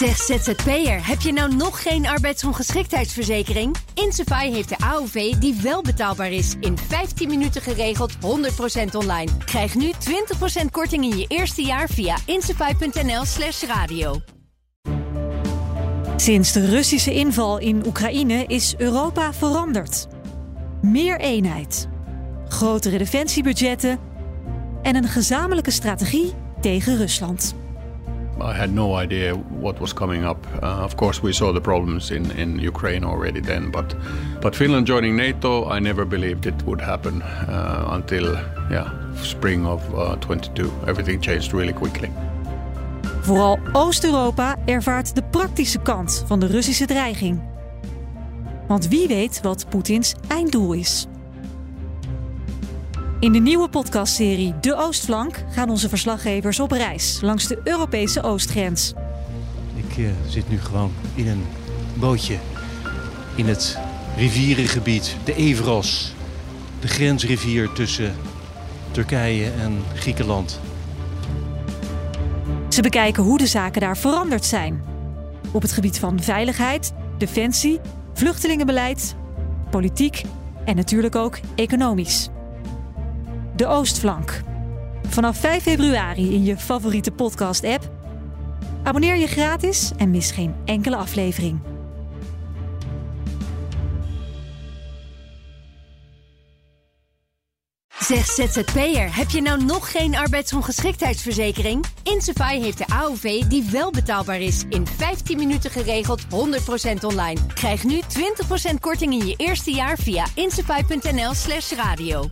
Zeg ZZP'er, heb je nou nog geen arbeidsongeschiktheidsverzekering? Insafai heeft de AOV die wel betaalbaar is. In 15 minuten geregeld, 100% online. Krijg nu 20% korting in je eerste jaar via insafai.nl slash radio. Sinds de Russische inval in Oekraïne is Europa veranderd. Meer eenheid, grotere defensiebudgetten en een gezamenlijke strategie tegen Rusland. I had no idea what was coming up. Uh, of course, we saw the problems in, in Ukraine already then, but but Finland joining NATO, I never believed it would happen uh, until yeah spring of uh, 22. Everything changed really quickly. Vooral Oost-Europa ervaart de praktische kant van de Russische dreiging. Want wie weet wat Poetins einddoel is. In de nieuwe podcastserie De Oostflank gaan onze verslaggevers op reis langs de Europese oostgrens. Ik uh, zit nu gewoon in een bootje in het rivierengebied, de Evros, de grensrivier tussen Turkije en Griekenland. Ze bekijken hoe de zaken daar veranderd zijn. Op het gebied van veiligheid, defensie, vluchtelingenbeleid, politiek en natuurlijk ook economisch. De Oostflank. Vanaf 5 februari in je favoriete podcast-app. Abonneer je gratis en mis geen enkele aflevering. Zeg ZZP'er, heb je nou nog geen arbeidsongeschiktheidsverzekering? Insafai heeft de AOV die wel betaalbaar is. In 15 minuten geregeld, 100% online. Krijg nu 20% korting in je eerste jaar via insafai.nl slash radio.